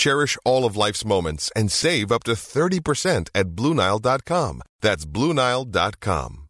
Cherish all of life's moments and save up to 30% at BlueNile.com. That's BlueNile.com.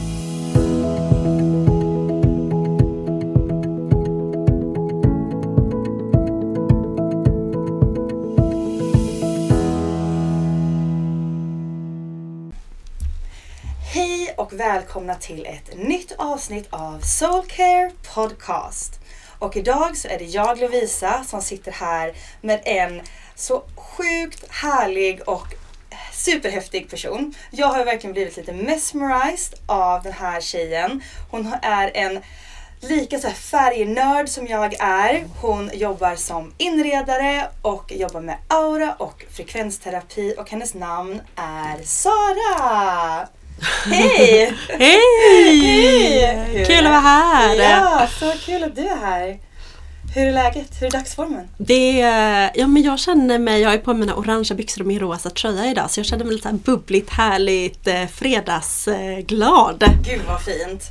Och välkomna till ett nytt avsnitt av Soulcare Podcast. Och idag så är det jag Lovisa som sitter här med en så sjukt härlig och superhäftig person. Jag har verkligen blivit lite mesmerized av den här tjejen. Hon är en lika så här färgnörd som jag är. Hon jobbar som inredare och jobbar med aura och frekvensterapi och hennes namn är Sara. Hej! Hej! Hur Kul är- att vara här! Ja, så kul att du är här. Hur är läget? Hur är dagsformen? Det, är- ja, men jag känner mig, jag ju på mina orangea byxor och min rosa tröja idag så jag känner mig lite här bubbligt, härligt, eh, fredagsglad. Gud vad fint.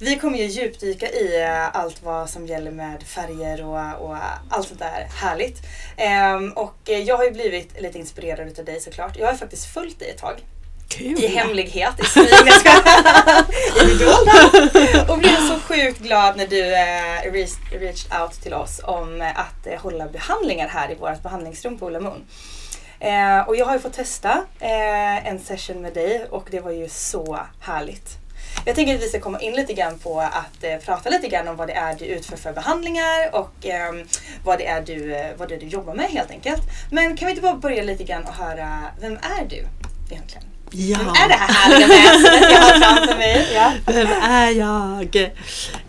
Vi kommer ju djupdyka i eh, allt vad som gäller med färger och, och allt sånt där härligt. Ehm, och eh, jag har ju blivit lite inspirerad utav dig såklart. Jag har faktiskt följt dig ett tag. Kul! I hemlighet, i smyg. I det dolda. Och blev så sjukt glad när du eh, reached, out till oss om eh, att eh, hålla behandlingar här i vårt behandlingsrum på Ulla Moon. Eh, och jag har ju fått testa eh, en session med dig och det var ju så härligt. Jag tänker att vi ska komma in lite grann på att eh, prata lite grann om vad det är du utför för behandlingar och ehm, vad, det är du, eh, vad det är du jobbar med helt enkelt. Men kan vi inte bara börja lite grann och höra, vem är du egentligen? Ja, Vem är det här härliga väsenet jag har framför mig? Ja. vem är jag?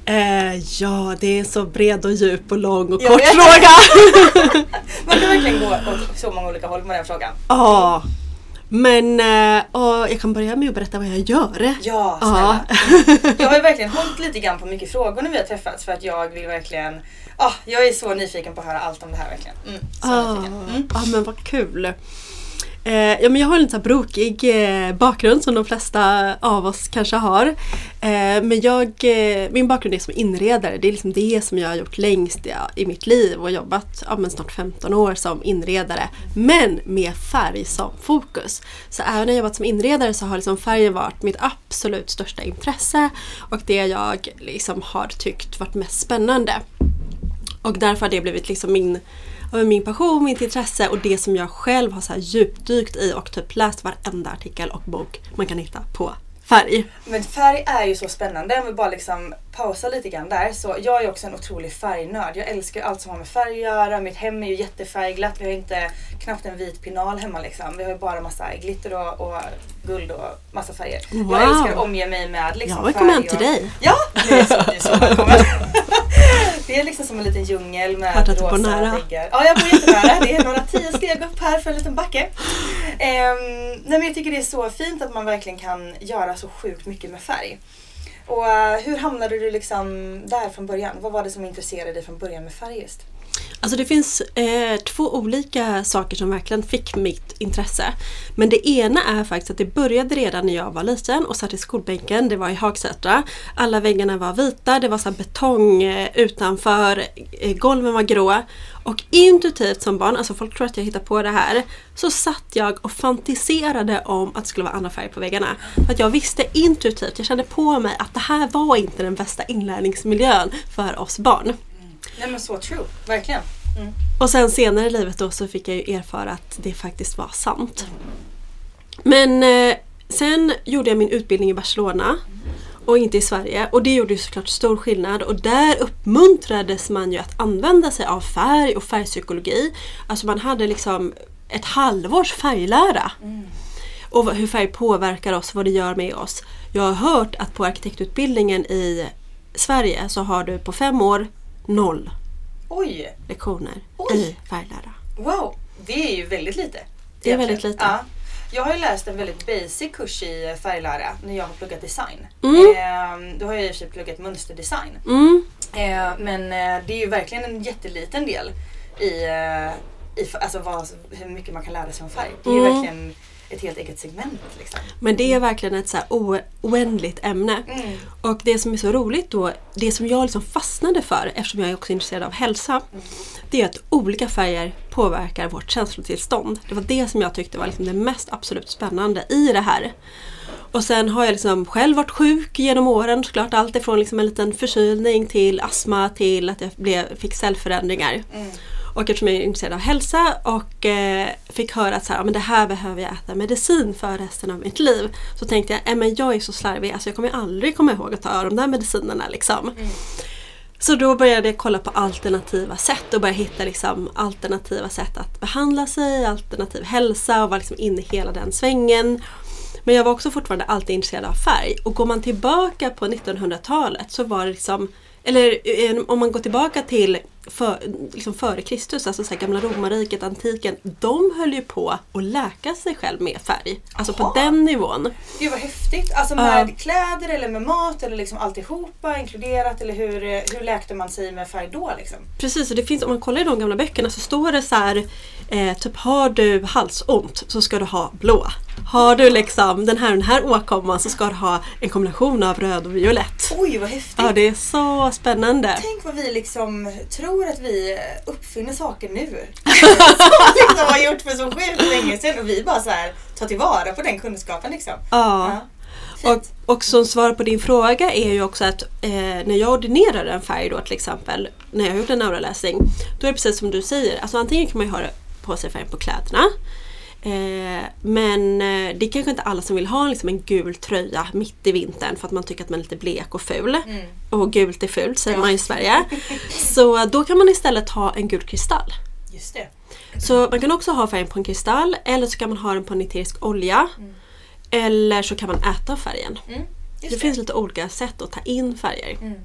Eh, ja, det är så bred och djup och lång och Jag kort fråga. Man kan verkligen gå åt så många olika håll med den frågan. Ja, men eh, och jag kan börja med att berätta vad jag gör. Ja, Ja. snälla. Jag har ju verkligen hållit lite grann på mycket frågor när vi har träffats för att jag vill verkligen ah, Jag är så nyfiken på att höra allt om det här verkligen. Mm, Ah. Mm. ah, men vad kul. Eh, ja, men jag har en lite brokig eh, bakgrund som de flesta av oss kanske har. Eh, men jag, eh, min bakgrund är som inredare. Det är liksom det som jag har gjort längst ja, i mitt liv och jobbat ja, men snart 15 år som inredare. Men med färg som fokus. Så även när jag jobbat som inredare så har liksom färgen varit mitt absolut största intresse och det jag liksom har tyckt varit mest spännande. Och därför har det blivit liksom min min passion, mitt intresse och det som jag själv har så här djupdykt i och typ läst varenda artikel och bok man kan hitta på färg. Men färg är ju så spännande. Om vi bara liksom pausar lite grann där. Så jag är också en otrolig färgnörd. Jag älskar allt som har med färg att göra. Mitt hem är ju jättefärgglatt. Vi har inte knappt en vit pinal hemma liksom. Vi har ju bara massa glitter och, och guld och massa färger. Wow. Jag älskar att omge mig med liksom, Jag kommer hem till dig. Ja, det är så, det är så välkommen. det är liksom som en liten djungel med Hört att rosa nära. väggar. Ja, jag bor jättenära. Det är några tio steg upp här för en liten backe. Um, nej, men jag tycker det är så fint att man verkligen kan göra så sjukt mycket med färg. Och uh, hur hamnade du liksom där från början? Vad var det som intresserade dig från början med färg just? Alltså det finns eh, två olika saker som verkligen fick mitt intresse. Men det ena är faktiskt att det började redan när jag var liten och satt i skolbänken. Det var i Hagsätra. Alla väggarna var vita, det var så betong eh, utanför, eh, golven var grå. Och intuitivt som barn, alltså folk tror att jag hittar på det här, så satt jag och fantiserade om att det skulle vara andra färger på väggarna. För att jag visste intuitivt, jag kände på mig att det här var inte den bästa inlärningsmiljön för oss barn. Nej men så true, verkligen. Mm. Och sen senare i livet då så fick jag ju erfara att det faktiskt var sant. Men eh, sen gjorde jag min utbildning i Barcelona och inte i Sverige och det gjorde ju såklart stor skillnad och där uppmuntrades man ju att använda sig av färg och färgpsykologi. Alltså man hade liksom ett halvårs färglära. Mm. Och hur färg påverkar oss, vad det gör med oss. Jag har hört att på arkitektutbildningen i Sverige så har du på fem år noll Oj. lektioner Oj. i färglära. Wow, det är ju väldigt lite. Det är väldigt lite. Ja. Jag har ju läst en väldigt basic kurs i färglära när jag har pluggat design. Mm. Eh, då har jag i och för sig pluggat mönsterdesign. Mm. Eh, men det är ju verkligen en jätteliten del i, eh, i alltså vad, hur mycket man kan lära sig om färg. Det är mm. verkligen ett helt eget segment. Liksom. Men det är verkligen ett så oändligt ämne. Mm. Och det som är så roligt då, det som jag liksom fastnade för eftersom jag är också intresserad av hälsa, mm. det är att olika färger påverkar vårt känslotillstånd. Det var det som jag tyckte var liksom det mest absolut spännande i det här. Och sen har jag liksom själv varit sjuk genom åren såklart. Allt ifrån liksom en liten förkylning till astma till att jag blev, fick cellförändringar. Mm. Och eftersom jag är intresserad av hälsa och eh, fick höra att så här, men det här behöver jag äta medicin för resten av mitt liv. Så tänkte jag, äh, men jag är så slarvig, alltså jag kommer aldrig komma ihåg att ta de där medicinerna liksom. Mm. Så då började jag kolla på alternativa sätt och började hitta liksom alternativa sätt att behandla sig, alternativ hälsa och var liksom inne i hela den svängen. Men jag var också fortfarande alltid intresserad av färg och går man tillbaka på 1900-talet så var det liksom eller eh, om man går tillbaka till för, liksom före Kristus, alltså så här gamla romarriket, antiken. De höll ju på att läka sig själv med färg. Alltså Aha. på den nivån. Gud vad häftigt! Alltså med uh, kläder eller med mat eller liksom alltihopa inkluderat eller hur, hur läkte man sig med färg då? Liksom? Precis, och det finns, om man kollar i de gamla böckerna så står det så här eh, typ har du halsont så ska du ha blå. Har du liksom den här, den här åkomman så ska du ha en kombination av röd och violett. Oj vad häftigt! Ja det är så spännande. Tänk vad vi liksom tror att vi uppfinner saker nu. som liksom har gjort för så sjukt länge sedan och vi bara så här tar tillvara på den kunskapen liksom. Ja. ja. Och, och som svar på din fråga är ju också att eh, när jag ordinerar en färg då till exempel, när jag har gjort en auraläsning, då är det precis som du säger, alltså antingen kan man ju ha på sig färgen på kläderna Eh, men eh, det är kanske inte alla som vill ha liksom en gul tröja mitt i vintern för att man tycker att man är lite blek och ful. Mm. Och gult är fult säger ja. man i Sverige. Så då kan man istället ha en gul kristall. Just det. Så man kan också ha färgen på en kristall eller så kan man ha den på en eterisk olja. Mm. Eller så kan man äta färgen. Mm. Det, det, finns lite olika sätt att ta in färger. Mm.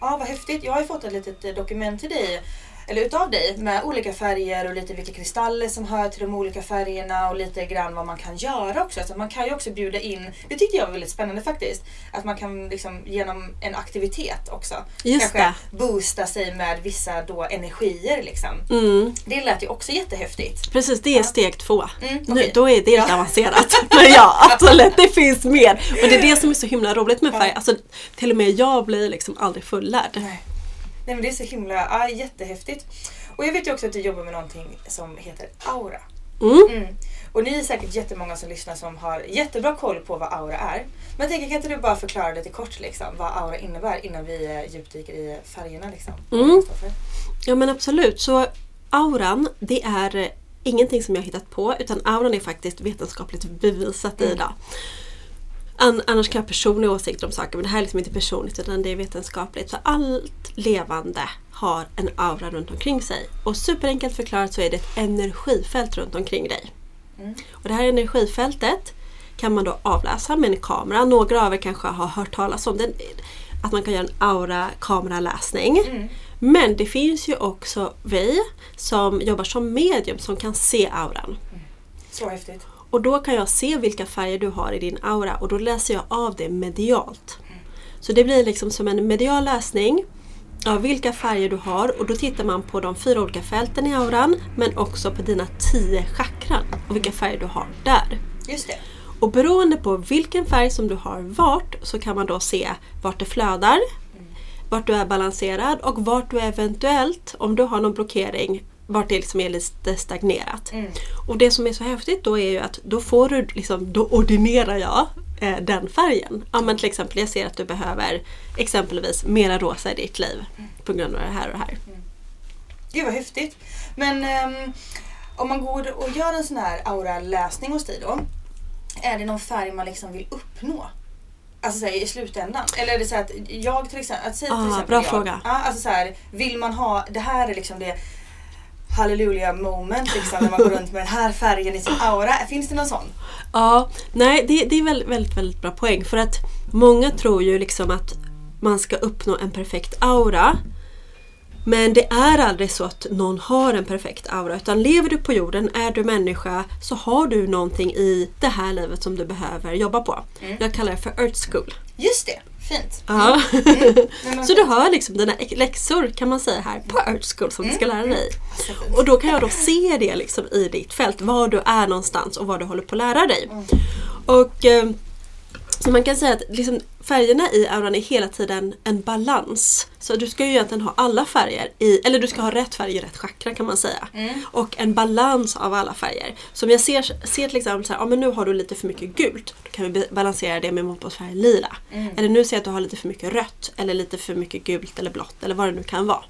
Ja vad häftigt. Jag har ju fått ett litet dokument till dig eller utav dig med olika färger och lite vilka kristaller som hör till de olika färgerna och lite grann vad man kan göra också. Alltså man kan ju också bjuda in, det tyckte jag var väldigt spännande faktiskt, att man kan liksom genom en aktivitet också Just kanske boosta sig med vissa då energier liksom. Mm. Det lät ju också jättehäftigt. Precis, det är steg två. Mm, nu, okej. då är det Ja. avancerat. Men ja, absolut, det finns mer. Och det är det som är så himla roligt med färg. Alltså, till och med jag blir liksom aldrig fullärd. Nej. Nej men det är så himla, ja, jättehäftigt. Och jag vet ju också att du jobbar med någonting som heter aura. Mm. Mm. Och ni är säkert jättemånga som lyssnar som har jättebra koll på vad aura är. Men jag tänker, kan inte du bara förklara lite kort liksom, vad aura innebär innan vi eh, djupdyker i färgerna? Liksom, Mm. Ja men absolut. Så auran, det är eh, ingenting som jag har hittat på utan auran är faktiskt vetenskapligt bevisat Mm. Annars kan jag ha personliga åsikter om saker men det här är liksom inte personligt utan det är vetenskapligt. Så allt levande har en aura runt omkring sig. Och superenkelt förklarat så är det ett energifält runt omkring dig. Mm. Och det här energifältet kan man då avläsa med en kamera. Några av er kanske har hört talas om den. Att man kan göra en aura-kameraläsning. Mm. Men det finns ju också vi som jobbar som medium som kan se auran. Så häftigt. Och då kan jag se vilka färger du har i din aura och då läser jag av det medialt. Så det blir liksom som en medial läsning av vilka färger du har och då tittar man på de fyra olika fälten i auran men också på dina tio chakran och vilka färger du har där. Just det. Och beroende på vilken färg som du har vart så kan man då se vart det flödar, vart du är balanserad och vart du eventuellt, om du har någon blockering, vart det liksom är lite stagnerat. Mm. Och det som är så häftigt då är ju att då får du liksom, då ordinerar jag eh, den färgen. Ja men till exempel jag ser att du behöver exempelvis mera rosa i ditt liv på grund av det här och det här. Gud vad häftigt. Men ehm, om man går och gör en sån här aura-läsning hos dig då. Är det någon färg man liksom vill uppnå? Alltså så här, i slutändan. Eller är det så att jag till exempel, att säga till Ah, exempel bra jag, fråga. Ja, alltså så här, vill man ha, det här är liksom det halleluja moment liksom när man går runt med den här färgen i sin aura. Finns det någon sån? Ja, nej det, det är väldigt, väldigt, väldigt bra poäng för att många tror ju liksom att man ska uppnå en perfekt aura. Men det är aldrig så att någon har en perfekt aura utan lever du på jorden, är du människa så har du någonting i det här livet som du behöver jobba på. Jag kallar det för Earth School. Just det, fint. Ja. Men- Så du har liksom dina läxor kan man säga här på Earth School som du ska lära dig. Fint. Och då kan jag då se det liksom i ditt fält, var du är någonstans och vad du håller på att lära dig. Och eh, Så man kan säga att liksom, färgerna i auran är hela tiden en balans. Så du ska ju egentligen ha alla färger i, eller du ska ha rätt färg i rätt chakra kan man säga. Och en balans av alla färger. Så om jag ser, ser till exempel så här, ja men nu har du lite för mycket gult. Då kan vi balansera det med motpolsfärgen lila. Eller nu ser jag att du har lite för mycket rött. Eller lite för mycket gult eller blått eller vad det nu kan vara.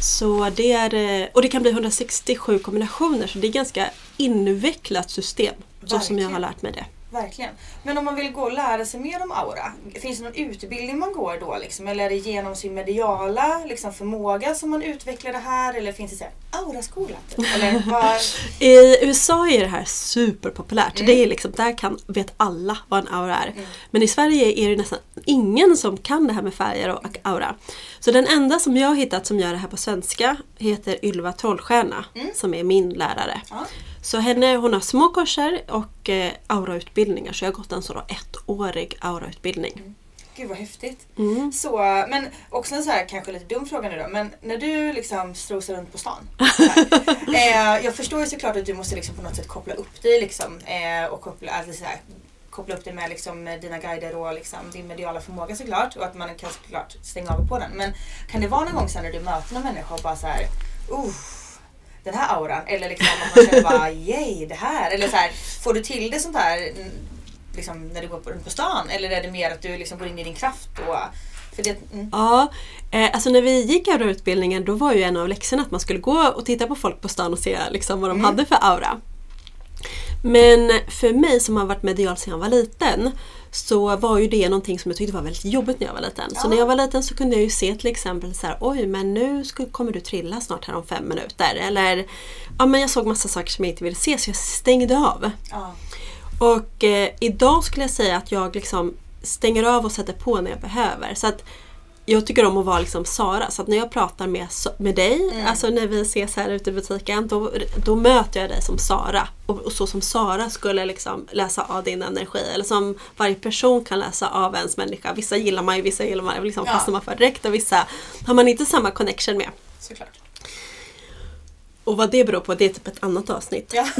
Så det är, eh, och det kan bli 167 kombinationer så det är ett ganska invecklat system. Så som jag har Verkligen. lärt mig det. Verkligen. Men om man vill gå och lära sig mer om aura, finns det någon utbildning man går då? Liksom? Eller är det genom sin mediala liksom, förmåga som man utvecklar det här? Eller finns det auraskola? Typ? Eller vad? I USA är det här superpopulärt. Det är liksom, där kan, vet alla vad en aura är. Men i Sverige är det nästan ingen som kan det här med färger och aura. Så den enda som jag har hittat som gör det här på svenska heter Ylva Trollstjärna som är min lärare. Ja. Så henne, hon har små kurser och eh, aurautbildningar så jag har gått en sån ettårig aurautbildning. Gud vad häftigt. Mm. Så, men också en så här kanske lite dum fråga nu då. Men när du liksom strosar runt på stan. här, eh, jag förstår ju såklart att du måste liksom på något sätt koppla upp dig liksom. Eh, och koppla, alltså så här, koppla upp dig med liksom, dina guider och liksom, din mediala förmåga såklart. Och att man kan såklart stänga av på den. Men kan det vara någon gång sen när du möter någon människa och bara så här, uh, den här auran. Eller liksom att man känner bara yay det här. Eller så här, får du till det sånt här mm, liksom, när du går runt på stan? Eller är det mer att du liksom går in i din kraft? Och, för det, mm. Ja, eh, alltså när vi gick aurautbildningen då var ju en av läxorna att man skulle gå och titta på folk på stan och se liksom, vad de hade för aura. Men för mig som har varit medial sedan jag var liten så var ju det någonting som jag tyckte var väldigt jobbigt när jag var liten. Så Ja. när jag var liten så kunde jag ju se till exempel så här, oj men nu kommer du trilla snart här om fem minuter. Eller ja men jag såg massa saker som jag inte ville se så jag stängde av. ja. Och eh, idag skulle jag säga att jag liksom stänger av och sätter på när jag behöver. Så att jag tycker om att vara liksom Sara, så att när jag pratar med, med dig, Mm. alltså när vi ses här ute i butiken, då, då möter jag dig som Sara. Och, och så som Sara skulle liksom läsa av din energi, eller som varje person kan läsa av ens människa. Vissa gillar man ju, vissa gillar man liksom Ja. fastnar man för direkt och vissa har man inte samma connection med. Såklart. Och vad det beror på, det är typ ett annat avsnitt. Ja.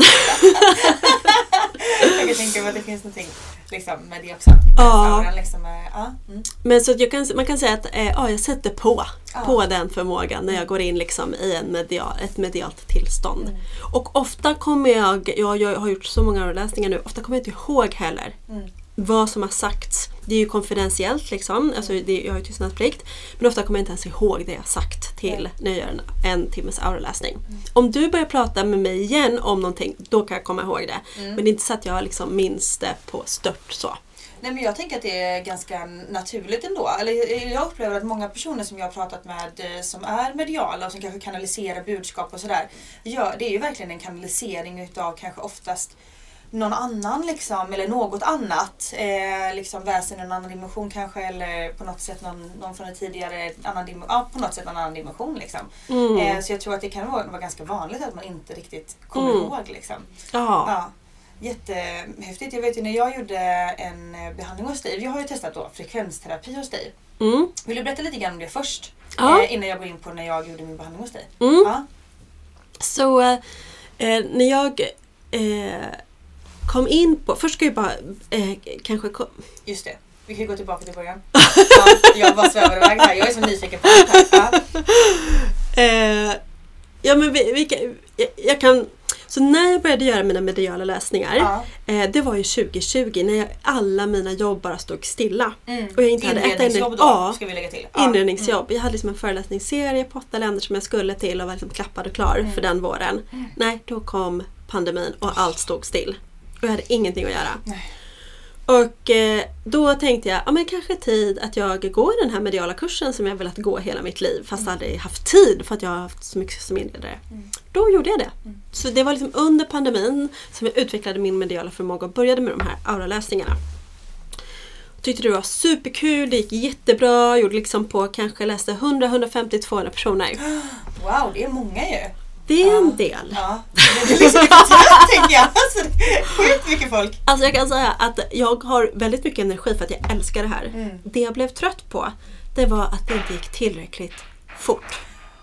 jag kan tänka mig att det finns någonting liksom, med det också. Ja. Liksom, är- ja. Mm. Men så jag kan, man kan säga att eh, ja, jag sätter på, Ja. på den förmågan när jag går in liksom i en medial, ett medialt tillstånd. Mm. Och ofta kommer jag, jag, jag har gjort så många läsningar nu, ofta kommer jag inte ihåg heller Mm. vad som har sagts. Det är ju konfidentiellt liksom, alltså det, jag har ju tystnadsplikt. Men ofta kommer jag inte ens ihåg det jag har sagt till när jag gör en, en timmes auraläsning. Mm. Om du börjar prata med mig igen om någonting, då kan jag komma ihåg det. Mm. Men det är inte så att jag liksom minns det på stört så. Nej men jag tänker att det är ganska naturligt ändå. Eller jag upplever att många personer som jag har pratat med eh, som är mediala och som kanske kanaliserar budskap och sådär. Ja, det är ju verkligen en kanalisering utav kanske oftast någon annan liksom, eller något annat. Eh, liksom väsen i en annan dimension kanske eller på något sätt någon, någon från en tidigare annan dimension. Ja, på något sätt en annan dimension liksom. Mm. Eh, så jag tror att det kan vara, vara ganska vanligt att man inte riktigt kommer Mm. ihåg liksom. Ja. Ja, jättehäftigt. Jag vet ju när jag gjorde en eh, behandling hos dig. Jag har ju testat då frekvensterapi hos dig. Mm. Vill du berätta lite grann om det först? Ja. Eh, innan jag går in på när jag gjorde min behandling hos dig. Mm. Ja. Så eh, när jag eh, kom in på, först ska jag bara eh, kanske kom, Just det. Vi kan gå tillbaka till början. Ja, jag bara svävar iväg här. Jag är så nyfiken på det här. Ja. eh, Ja men vi, vi kan, jag, jag kan Så när jag började göra mina mediala läsningar Ja. eh, Det var ju 2020 när jag, alla mina jobb bara stod stilla. Mm. Och jag inte hade ett enda- då, Ja. ska vi lägga till. Ja. Inredningsjobb. Jag hade liksom en föreläsningsserie på åtta länder som jag skulle till och var liksom klappad och klar Mm. för den våren. Nej, då kom pandemin och allt stod still. Och jag hade ingenting att göra. Nej. Och eh, då tänkte jag, ja men kanske tid att jag går den här mediala kursen som jag velat gå hela mitt liv fast aldrig haft tid för att jag har haft så mycket som inredare. Då gjorde jag det. Så det var liksom under pandemin som jag utvecklade min mediala förmåga och började med de här auraläsningarna. Tyckte det var superkul, det gick jättebra, gjorde liksom på kanske läste 100, 150, 200 personer. Wow, det är många ju. Det är en Ja. del. Ja. Det är liksom tänker jag. Alltså, sjukt mycket folk. Alltså jag kan säga att jag har väldigt mycket energi för att jag älskar det här. Mm. Det jag blev trött på, det var att det inte gick tillräckligt fort.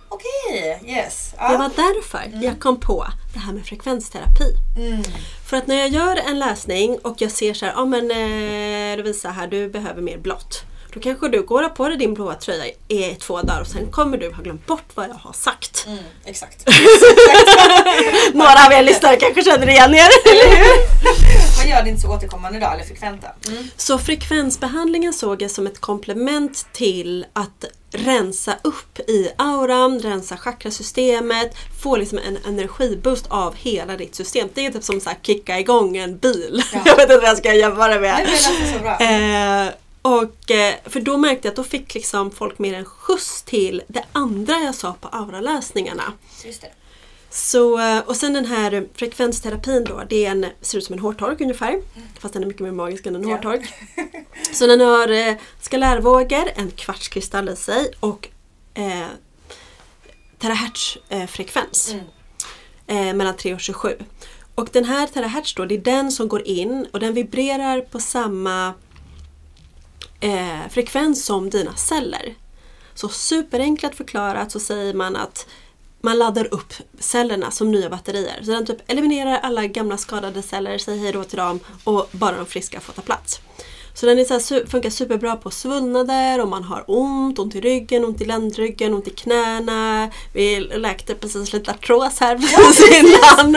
Okej, yes. Ja. Det var därför jag kom på det här med frekvensterapi. Mm. För att när jag gör en läsning och jag ser så här, ja men eh, Lovisa här, du behöver mer blått. Då kanske du går och på dig din blåa tröja i två dagar och sen kommer du ha glömt bort vad jag har sagt. Mm, exakt. Några av er lyssnare kanske känner igen er. Man gör det inte så återkommande idag, eller frekventa. Mm. Så frekvensbehandlingen såg jag som ett komplement till att rensa upp i auran, rensa chakrasystemet, få liksom en energiboost av hela ditt system. Det är typ som att kicka igång en bil. Ja. Jag vet inte vad jag ska jämföra med. Det låter så bra. Eh, och, eh, för då märkte jag att då fick liksom folk mer en skjuts till det andra jag sa på auraläsningarna. Just det. Så, eh, och sen den här frekvensterapin då, det är en, ser ut som en hårtork ungefär. Fast den är mycket mer magisk än en Mm. Ja. hårtork. Så den har eh, skalärvågor, en kvartskristall i sig och eh, terahertz eh, frekvens. Mm. Eh, mellan 3 och 27. Och den här terahertz då, det är den som går in och den vibrerar på samma eh, frekvens som dina celler. Så superenkelt förklarat så säger man att man laddar upp cellerna som nya batterier. Så den typ eliminerar alla gamla skadade celler, säger hej då till dem och bara de friska får ta plats. Så den är så här, funkar superbra på svullnader om man har ont, ont i ryggen, ont i ländryggen, ont i knäna. Vi läkte precis lite artros här precis innan.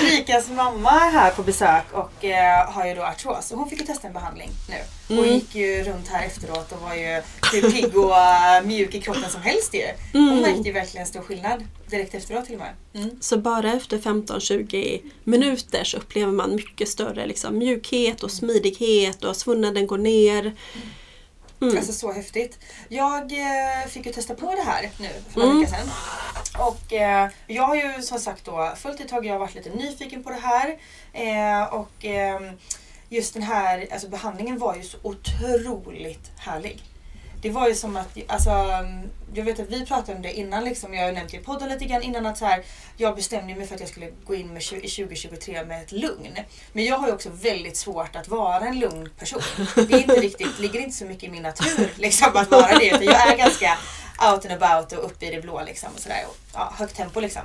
Ulrikas mamma är här på besök och eh, har ju då artros. Hon fick ju testa en behandling nu. Och Mm. gick ju runt här efteråt och var ju hur pigg och eh, mjuk i kroppen som helst ju. Hon Mm. märkte ju verkligen stor skillnad direkt efteråt till och med. Mm. Så bara efter 15-20 minuter så upplever man mycket större liksom, mjukhet och smidighet och svullnaden går ner. Mm. Alltså så häftigt. Jag eh, fick ju testa på det här nu för några Mm. veckor sedan. Och eh, jag har ju som sagt då följt ett tag, jag har varit lite nyfiken på det här. Eh, och ehm, just den här alltså behandlingen var ju så otroligt härlig. det var ju som att, alltså, jag vet att vi pratade om det innan, liksom, jag har nämnt det i podden lite grann innan att så här, jag bestämde mig för att jag skulle gå in med, tju- i 2023 med ett lugn. Men jag har ju också väldigt svårt att vara en lugn person. Det är inte riktigt, ligger inte så mycket i min natur liksom, att vara det. Utan jag är ganska out and about och uppe i det blå liksom, och sådär. Och, ja, högt tempo liksom.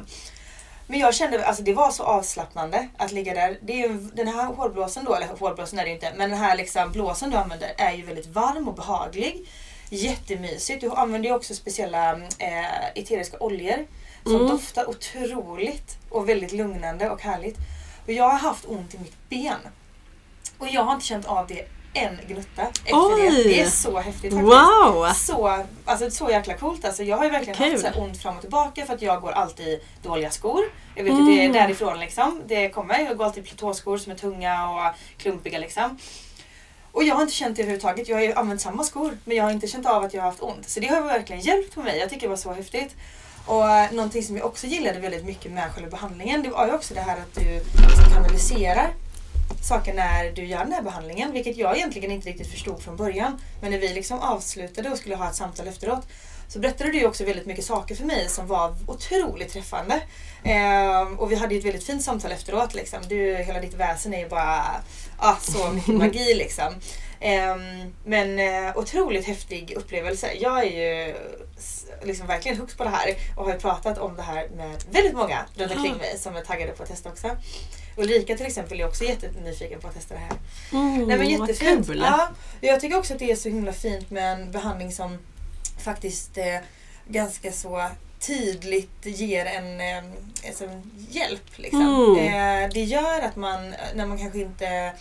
Men jag kände alltså det var så avslappnande att ligga där. Det är ju, den här hårblåsen då, eller hårblåsen är det ju inte, men den här liksom blåsen du använder är ju väldigt varm och behaglig. Jättemysigt. Du använder ju också speciella eh, eteriska oljor som doftar otroligt och väldigt lugnande och härligt. Och jag har haft ont i mitt ben. Och jag har inte känt av det en gnutta efter det. Oj. Det är så häftigt faktiskt. Wow! Så, alltså, så jäkla coolt. Alltså, jag har ju verkligen Kul. haft så här ont fram och tillbaka för att jag går alltid i dåliga skor. Jag vet att det är Mm. därifrån liksom. Det kommer. Jag går alltid i platåskor som är tunga och klumpiga liksom. Och jag har inte känt det överhuvudtaget. Jag har ju använt samma skor men jag har inte känt av att jag har haft ont. Så det har verkligen hjälpt på mig. Jag tycker det var så häftigt. Och eh, någonting som jag också gillade väldigt mycket med själva behandlingen det var ju också det här att du liksom kanaliserar saker när du gör den här behandlingen. Vilket jag egentligen inte riktigt förstod från början. Men när vi liksom avslutade och skulle ha ett samtal efteråt så berättade du också väldigt mycket saker för mig som var otroligt träffande. Ehm, och vi hade ju ett väldigt fint samtal efteråt. Liksom. Du, hela ditt väsen är ju bara ah, så mycket magi liksom. Ehm, men eh, otroligt häftig upplevelse. Jag är ju liksom verkligen hooked på det här och har ju pratat om det här med väldigt många runt omkring mig som är taggade på att testa också. Ulrika till exempel är också jättenyfiken på att testa det här. Mm, Nej men vad jättefint. kul. Ja, jag tycker också att det är så himla fint med en behandling som faktiskt eh, ganska så tydligt ger en, eh, alltså, hjälp. Liksom. Mm. Eh, det gör att man, när man kanske inte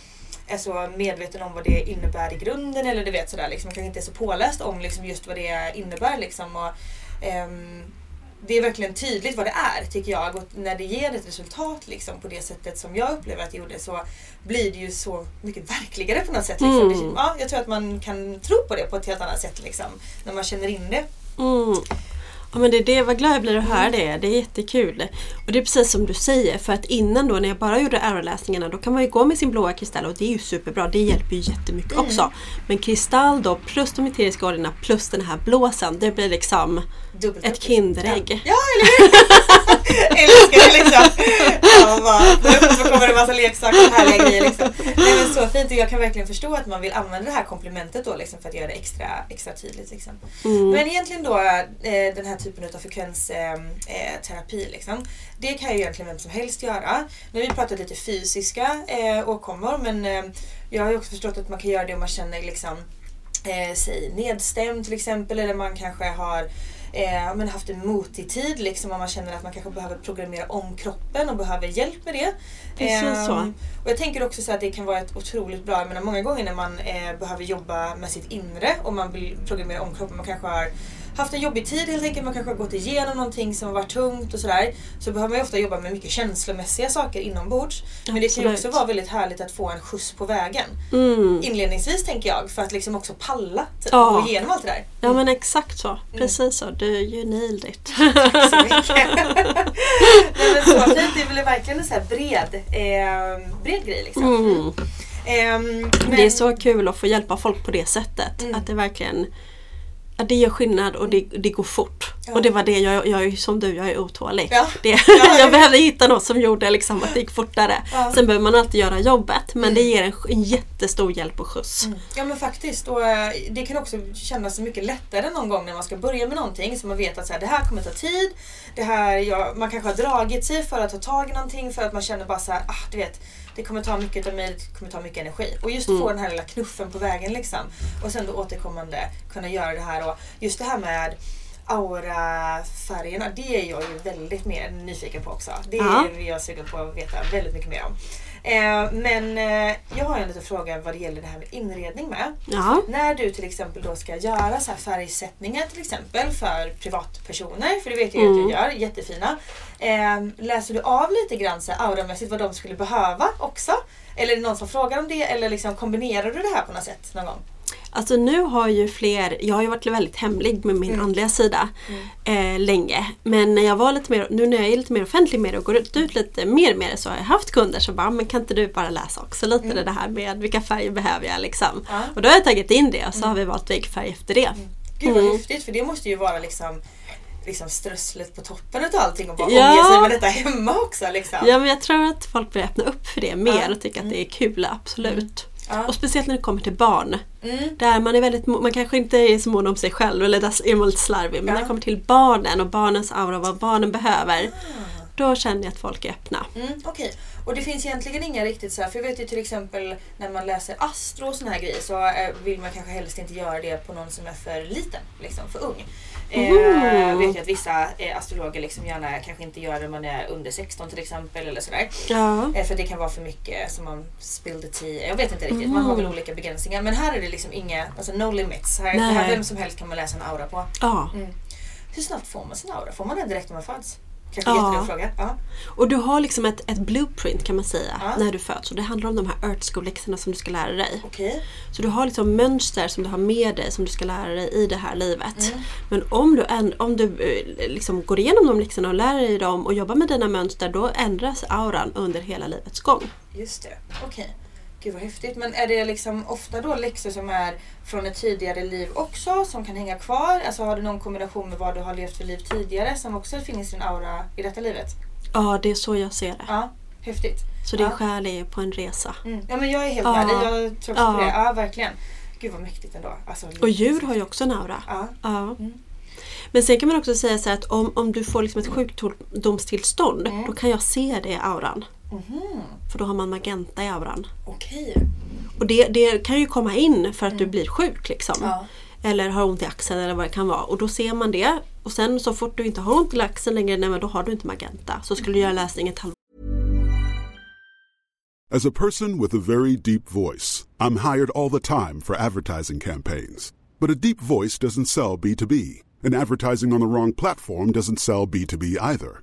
är så medveten om vad det innebär i grunden eller du vet sådär liksom, man kanske inte är så påläst om liksom, just vad det innebär liksom. Och, ehm, det är verkligen tydligt vad det är tycker jag och när det ger ett resultat liksom, på det sättet som jag upplever att det gjorde så blir det ju så mycket verkligare på något sätt. Liksom. Mm. Det, ja, jag tror att man kan tro på det på ett helt annat sätt liksom, när man känner in det. Mm. Ja men det är det, vad glad jag blir att höra det. Det är jättekul. Och det är precis som du säger för att innan då när jag bara gjorde aeroläsningarna då kan man ju gå med sin blåa kristall och det är ju superbra. Det hjälper ju jättemycket Mm. också. Men kristall då plus de eteriska oljorna plus den här blåsen det blir liksom Dubbelt ett Kinderägg. Ja, eller hur! Älskar det liksom. Ja, man bara, kommer det en massa leksaker och härliga grejer liksom. Så fint och jag kan verkligen förstå att man vill använda det här komplementet då liksom för att göra det extra, extra tydligt. Liksom. Mm. Men egentligen då eh, den här typen av frekvensterapi eh, terapi, liksom, det kan ju egentligen vem som helst göra. Nu har vi pratat lite fysiska eh, åkommor men eh, jag har ju också förstått att man kan göra det om man känner liksom eh, sig nedstämd till exempel eller man kanske har eh, men haft en motig tid liksom om man känner att man kanske behöver programmera om kroppen och behöver hjälp med det. Precis så. Ehm, och jag tänker också så att det kan vara ett otroligt bra, jag menar många gånger när man eh, behöver jobba med sitt inre och man vill programmera om kroppen, man kanske har haft en jobbig tid helt enkelt, man kanske har gått igenom någonting som har varit tungt och sådär. Så behöver man ju ofta jobba med mycket känslomässiga saker inombords. Men det kan ju också vara väldigt härligt att få en skjuts på vägen. Mm. Inledningsvis tänker jag, för att liksom också palla typ, Ja. gå igenom allt det där. Ja men exakt så. Mm. Precis så. Du, you nailed it. Tack så mycket. Nej, men så fint, det är väl verkligen en så bred, eh, bred grej liksom. Mm. Ehm, men- Det är så kul att få hjälpa folk på det sättet. Mm. Att det verkligen det gör skillnad och det, det går fort. Ja. Och det var det, jag, jag är som du, jag är otålig. Ja. Det, Ja. jag behövde hitta något som gjorde liksom att det gick fortare. Ja. Sen behöver man alltid göra jobbet men Mm. det ger en, en jättestor hjälp och skjuts. Mm. Ja men faktiskt. Och, eh, det kan också kännas mycket lättare någon gång när man ska börja med någonting så man vet att så här, det här kommer ta tid. Det här, man kanske har dragit sig för att ta tag i någonting för att man känner bara så här, ah, du vet, det kommer ta mycket av mig, det kommer ta mycket energi. Och just få den här lilla knuffen på vägen liksom. Och sen då återkommande kunna göra det här. Och just det här med aurafärgerna, det är jag ju väldigt mer nyfiken på också. Det är jag sugen på att veta väldigt mycket mer om. Eh, men eh, jag har en liten fråga vad det gäller det här med inredning med. Ja. När du till exempel då ska göra så här färgsättningar till exempel för privatpersoner, för det vet jag ju Mm. att du gör, jättefina. Eh, läser du av lite grann så här auramässigt vad de skulle behöva också? Eller är det någon som frågar om det eller liksom kombinerar du det här på något sätt någon gång? Alltså nu har ju fler, jag har ju varit väldigt hemlig med min Mm. andliga sida eh, länge. Men när jag var lite mer, nu när jag är lite mer offentlig med det och går ut, ut lite mer med det så har jag haft kunder som bara, men kan inte du bara läsa också lite det här med vilka färger behöver jag liksom. Ja. Och då har jag tagit in det och så har vi valt väggfärg efter det. Gud vad Mm. häftigt för det måste ju vara liksom liksom strösslet på toppen av allting och bara Ja. omge sig med detta hemma också liksom. Ja men jag tror att folk börjar öppna upp för det mer Ja. och tycka att det är kul, absolut. Ja. Och speciellt när det kommer till barn. Mm. Där man är väldigt, man kanske inte är så mån om sig själv eller där är man lite slarvig. Men Ja. när det kommer till barnen och barnens aura och vad barnen behöver. Då känner jag att folk är öppna. Mm, Okej, och det finns egentligen inga riktigt så här, för jag vet ju till exempel när man läser astro och såna här grejer så eh, vill man kanske helst inte göra det på någon som är för liten, liksom för ung. Eh, vet ju att vissa eh, astrologer liksom gärna kanske inte gör det när man är under 16 till exempel eller sådär. Ja. Eh, för det kan vara för mycket som man spill the tea. Jag vet inte riktigt, man har väl olika begränsningar. Men här är det liksom inga, alltså no limits. Här, här vem som helst kan man läsa en aura på. ja. Mm. Hur snabbt får man sin aura? Får man den direkt när man föds? Kanske Ja. jättedum fråga. Ja. Och du har liksom ett, ett blueprint kan man säga Ja. när du föds. Och det handlar om de här Earth School-läxorna som du ska lära dig. Okej. Så du har liksom mönster som du har med dig som du ska lära dig i det här livet. Mm. Men om du, om du eh, liksom går igenom de läxorna och lär dig dem och jobbar med dina mönster då ändras auran under hela livets gång. Just det, okej. Gud vad häftigt. Men är det liksom ofta då läxor som är från ett tidigare liv också som kan hänga kvar? Alltså har du någon kombination med vad du har levt för liv tidigare som också finns i din aura i detta livet? Ja, det är så jag ser det. Ja, häftigt. Så din Ja. själ är på en resa. Mm. Ja men jag är helt Ja. med dig. Jag tror också på Ja. det. Ja verkligen. Gud vad mäktigt ändå. Alltså, Och djur har ju också en aura. Ja. Ja. Mm. Men sen kan man också säga så här att om, om du får liksom ett sjukdomstillstånd Mm. då kan jag se det i auran. Mhm. För då har man magenta i auran. Okej. Och det, det kan ju komma in för att du blir sjuk liksom. Mm. Ja. Eller har ont i axeln eller vad det kan vara. Och då ser man det. Och sen så fort du inte har ont i axeln längre, nej men då har du inte magenta. Så skulle du göra läsning ett halvår As a person with a very deep voice, I'm hired all the time for advertising campaigns. But a deep voice doesn't sell B2B, and advertising on the wrong platform doesn't sell B2B either.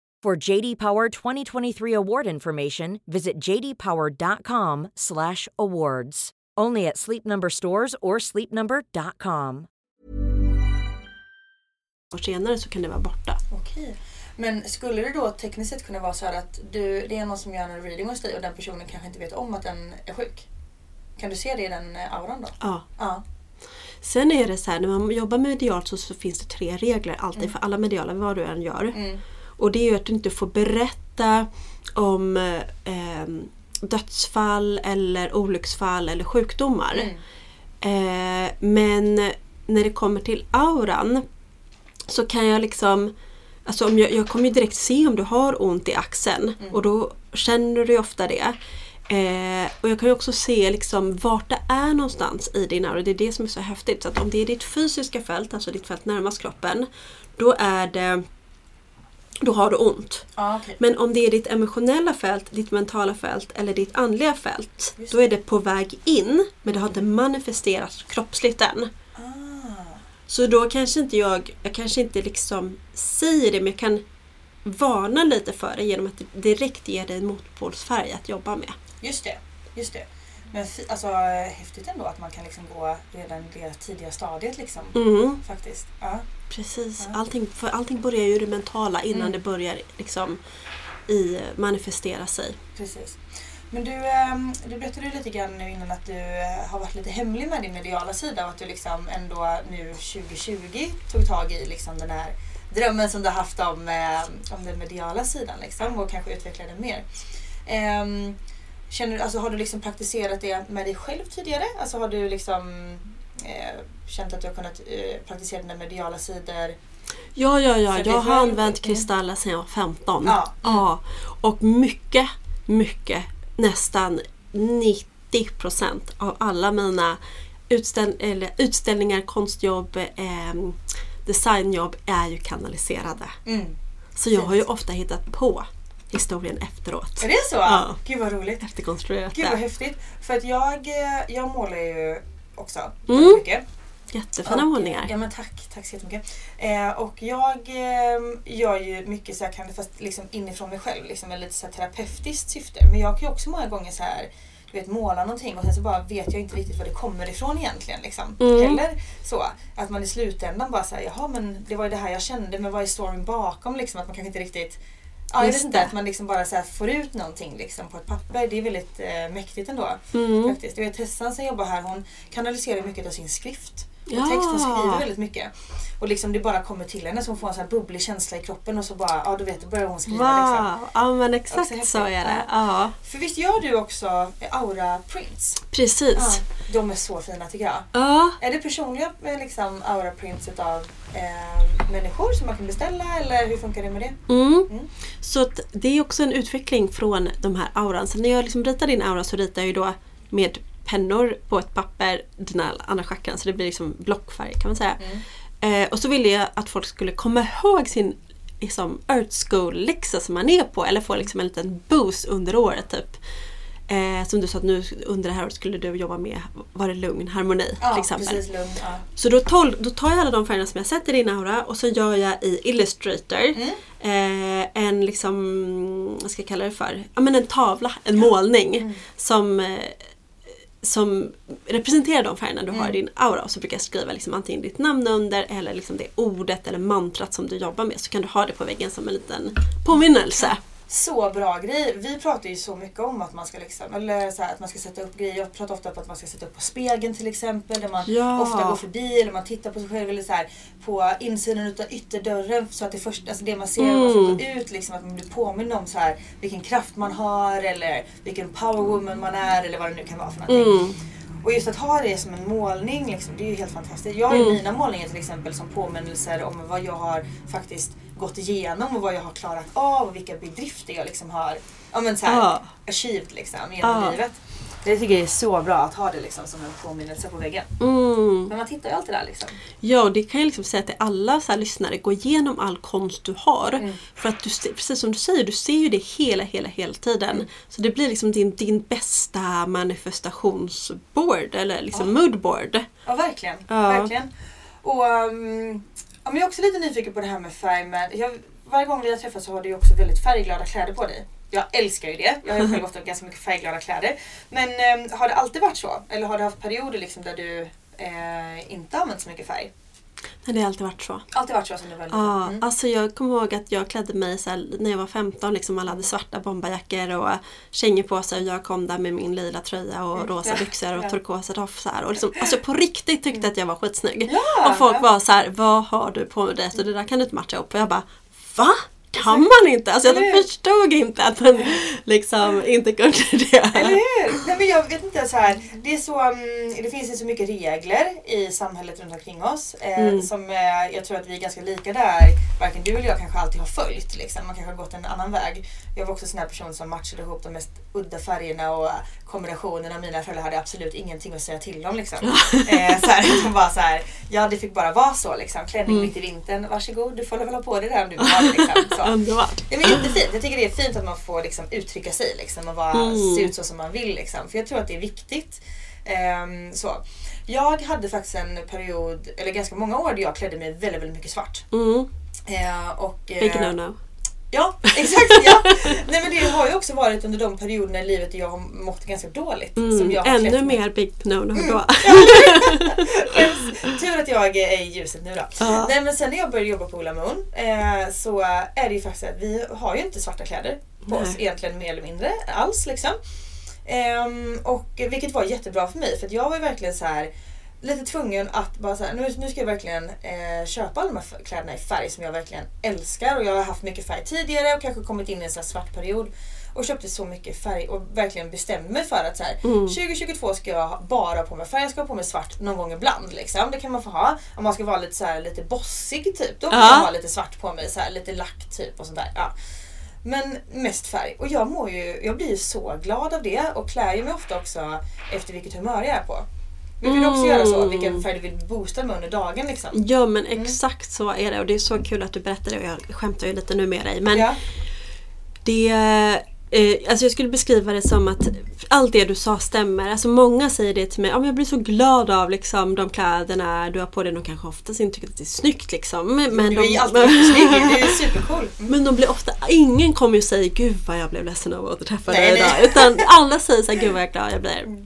For JD Power 2023 award information, visit jdpower.com/awards. Only at Sleep Number stores or sleepnumber.com. år senare så kan det vara borta. Okej. Men skulle det då tekniskt sett kunna vara så här att du, det är någon som gör en reading hos dig och den personen kanske inte vet om att den är sjuk? Kan du se det i den eh, auran då? Ja. Ja. Sen är det så här, när man jobbar medialt så, så finns det tre regler alltid för alla mediala, vad du än gör. Mm. Och det är ju att du inte får berätta om eh, dödsfall eller olycksfall eller sjukdomar. Mm. Eh, men när det kommer till auran så kan jag liksom Alltså om jag, jag kommer ju direkt se om du har ont i axeln och då känner du ju ofta det. Eh, och jag kan ju också se liksom vart det är någonstans i din aura. Det är det som är så häftigt. Så att om det är ditt fysiska fält, alltså ditt fält närmast kroppen, då är det då har du ont. Ja, okej. Men om det är ditt emotionella fält, ditt mentala fält eller ditt andliga fält, då är det på väg in men det har inte manifesterats kroppsligt än. Ah. Så då kanske inte jag, jag kanske inte liksom säger det men jag kan varna lite för det genom att direkt ge dig en motpolsfärg att jobba med. Just det, just det. Men alltså häftigt ändå att man kan liksom gå redan i det tidiga stadiet liksom. Mm. Faktiskt. Ja. Precis, allting, för allting börjar ju i det mentala innan Mm. det börjar liksom i manifestera sig. Precis. Men du, ehm, du berättade lite grann nu innan att du eh, har varit lite hemlig med din mediala sida och att du liksom ändå nu 2020 tog tag i liksom den här drömmen som du har haft om, eh, om den mediala sidan liksom och kanske utveckla den mer. Ehm, känner, alltså, har du liksom praktiserat det med dig själv tidigare? Alltså har du liksom eh, känt att du har kunnat eh, praktisera dina mediala sidor? Ja, ja, ja. Jag har själv? använt kristaller sedan jag var 15. Ja. ja. Och mycket, mycket, nästan 90 procent av alla mina utställ utställningar, konstjobb, eh, designjobb är ju kanaliserade. Mm. Så jag har ju ofta hittat på historien efteråt. Är det så? Ja. Gud vad roligt. Efterkonstruerat Gud vad häftigt. För att jag, eh, jag målar ju också Mm. mycket. Jättefina Och, målningar. Ja men tack, tack så jättemycket. Eh, och jag eh, gör ju mycket så jag kan fast liksom inifrån mig själv, liksom med lite så här terapeutiskt syfte. Men jag kan ju också många gånger så här du vet, måla någonting och sen så bara vet jag inte riktigt var det kommer ifrån egentligen. Liksom. Mm. Eller så. Att man i slutändan bara säger jaha men det var ju det här jag kände men vad är storyn bakom? Liksom, att man kanske inte riktigt Ja, Just inte, det. att man liksom bara så får ut någonting liksom på ett papper. Det är väldigt eh, mäktigt ändå. Mm. Faktiskt. Jag vet Tessan som jobbar här, hon kanaliserar mycket av sin skrift. Ja. text, hon skriver väldigt mycket. Och liksom det bara kommer till henne så hon får en sån här bubblig känsla i kroppen och så bara, ja du vet, då börjar hon skriva liksom. Wow, ja men exakt så är det. Ja. För visst gör du också aura prints? precis. Ja, de är så fina tycker jag. Ja, Är det personliga eh, liksom, aura prints av eh, människor som man kan beställa eller hur funkar det med det? Mm. Mm. Så det är också en utveckling från de här auran. Så när jag liksom ritar din aura så ritar jag ju då med pennor på ett papper dina andra chakran så det blir liksom blockfärg kan man säga. Mm. Eh, och så ville jag att folk skulle komma ihåg sin liksom, Earth School-läxa som man är på eller få liksom en liten boost under året typ. Eh, som du sa att nu under det här året skulle du jobba med, var det lugn, harmoni Ja, till exempel. precis. Lugn. Ja. Så då, tol- då tar jag alla de färgerna som jag sett i din aura och så gör jag i Illustrator eh, en liksom, vad ska jag kalla det för? Ja men en tavla, en målning som, eh, som representerar de färgerna du har i din aura. Och så brukar jag skriva liksom antingen ditt namn under eller liksom det ordet eller mantrat som du jobbar med. Så kan du ha det på väggen som en liten påminnelse. Så bra grej. Vi pratar ju så mycket om att man ska liksom, eller så här, att man ska sätta upp grejer. Jag pratar ofta på att man ska sätta upp på spegeln till exempel. Där man Ja. ofta går förbi eller man tittar på sig själv. Eller så här, på insidan utav ytterdörren. Så att det, först, alltså det man ser man Mm. ska gå ut. Liksom, att man blir påmind om så här, vilken kraft man har. Eller vilken powerwoman man är. Eller vad det nu kan vara för någonting. Mm. Och just att ha det som en målning, liksom, det är ju helt fantastiskt. Jag har ju Mm. mina målningar till exempel som påminnelser om vad jag har faktiskt gått igenom och vad jag har klarat av och vilka bedrifter jag liksom har ja, men så här, Ja. achieved liksom, genom Ja. livet. Det tycker jag är så bra att ha det liksom, som en påminnelse på väggen. Mm. Men man tittar ju alltid där liksom. Ja, och det kan jag liksom säga till alla så lyssnare. Gå igenom all konst du har. Mm. För att du, precis som du säger, du ser ju det hela, hela, hela tiden. Mm. Så det blir liksom din, din bästa manifestationsboard eller liksom moodboard. Ja, verkligen. Ja. verkligen. Och um, ja, men jag är också lite nyfiken på det här med färg. Men jag varje gång vi har träffats så har du också väldigt färgglada kläder på dig. Jag älskar ju det. Jag har ju själv ofta ganska mycket färgglada kläder. Men eh, har det alltid varit så? Eller har du haft perioder liksom där du eh, inte använt så mycket färg? Nej, det har alltid varit så. Alltid varit så som du var? Ja, Mm. alltså jag kommer ihåg att jag klädde mig så här, när jag var 15, liksom alla hade svarta bomberjackor och kängor på sig och jag kom där med min lila tröja och rosa Mm. Ja, byxor och ja. turkosa tofsar. Och liksom, alltså på riktigt tyckte att jag var skitsnygg. Ja, och folk ja. var så här, vad har du på dig? Så det där kan du inte matcha upp. Och jag bara, va? Kan man inte? Alltså jag förstod inte att man liksom inte kunde det. Eller hur? Nej men jag vet inte så här. Det är så, mm, det finns ju så mycket regler i samhället runt omkring oss. Eh, Mm. Som eh, jag tror att vi är ganska lika där. Varken du eller jag kanske alltid har följt. Liksom. Man kanske har gått en annan väg. Jag var också en sån här person som matchade ihop de mest udda färgerna och kombinationerna. Mina föräldrar hade absolut ingenting att säga till om. Liksom. eh, så här, de bara så här, ja det fick bara vara så. Liksom. Klänning Mm. mitt i vintern, varsågod du får väl ha på dig det om du vill ha det. Liksom. Så. Underbart. Ja, men jättefint. Jag tycker det är fint att man får liksom, uttrycka sig liksom, och vara, Mm. se ut så som man vill. Liksom. För jag tror att det är viktigt. Ehm, så. Jag hade faktiskt en period, eller ganska många år, där jag klädde mig väldigt, väldigt mycket svart. Mm. Eh, och, eh, Big no-no. Ja, exakt. Ja. Nej, men det har ju också varit under de perioderna i livet där jag har mått ganska dåligt. Som Mm. jag har klätt Ännu mig. mer big no-no då. Skäms. Tur att jag är i ljuset nu då. Ja. Nej men sen när jag började jobba på Ulla Moon eh, så är det ju faktiskt att vi har ju inte svarta kläder på Nej. oss egentligen mer eller mindre alls liksom. Ehm, och vilket var jättebra för mig för jag var ju verkligen så här lite tvungen att bara så här, nu, nu ska jag verkligen eh, köpa alla de här kläderna i färg som jag verkligen älskar och jag har haft mycket färg tidigare och kanske kommit in i en sån svart period och köpte så mycket färg och verkligen bestämde mig för att så här, Mm. 2022 ska jag bara ha på mig färg, jag ska ha på mig svart någon gång ibland. Liksom. Det kan man få ha. Om man ska vara lite, så här, lite bossig typ, då kan Ja. jag ha lite svart på mig, så här, lite lack typ och sånt där. Ja. Men mest färg. Och jag, mår ju, jag blir ju så glad av det och klär ju mig ofta också efter vilket humör jag är på. Brukar du också göra så? Vilken färg du vill boosta med under dagen liksom? Ja men exakt så är det och det är så kul att du berättar det och jag skämtar ju lite nu med dig. Men Ja. det, eh, alltså jag skulle beskriva det som att allt det du sa stämmer. Alltså många säger det till mig, men jag blir så glad av liksom, de kläderna du har på dig. De kanske oftast inte tycker att det är snyggt liksom. Men, du är de, alltid jättesnygg, du är supercool. Mm. men de blir ofta, ingen kommer ju säga gud vad jag blev ledsen av att återträffa Nej, dig idag. Utan alla säger så här, gud vad jag glad jag blir.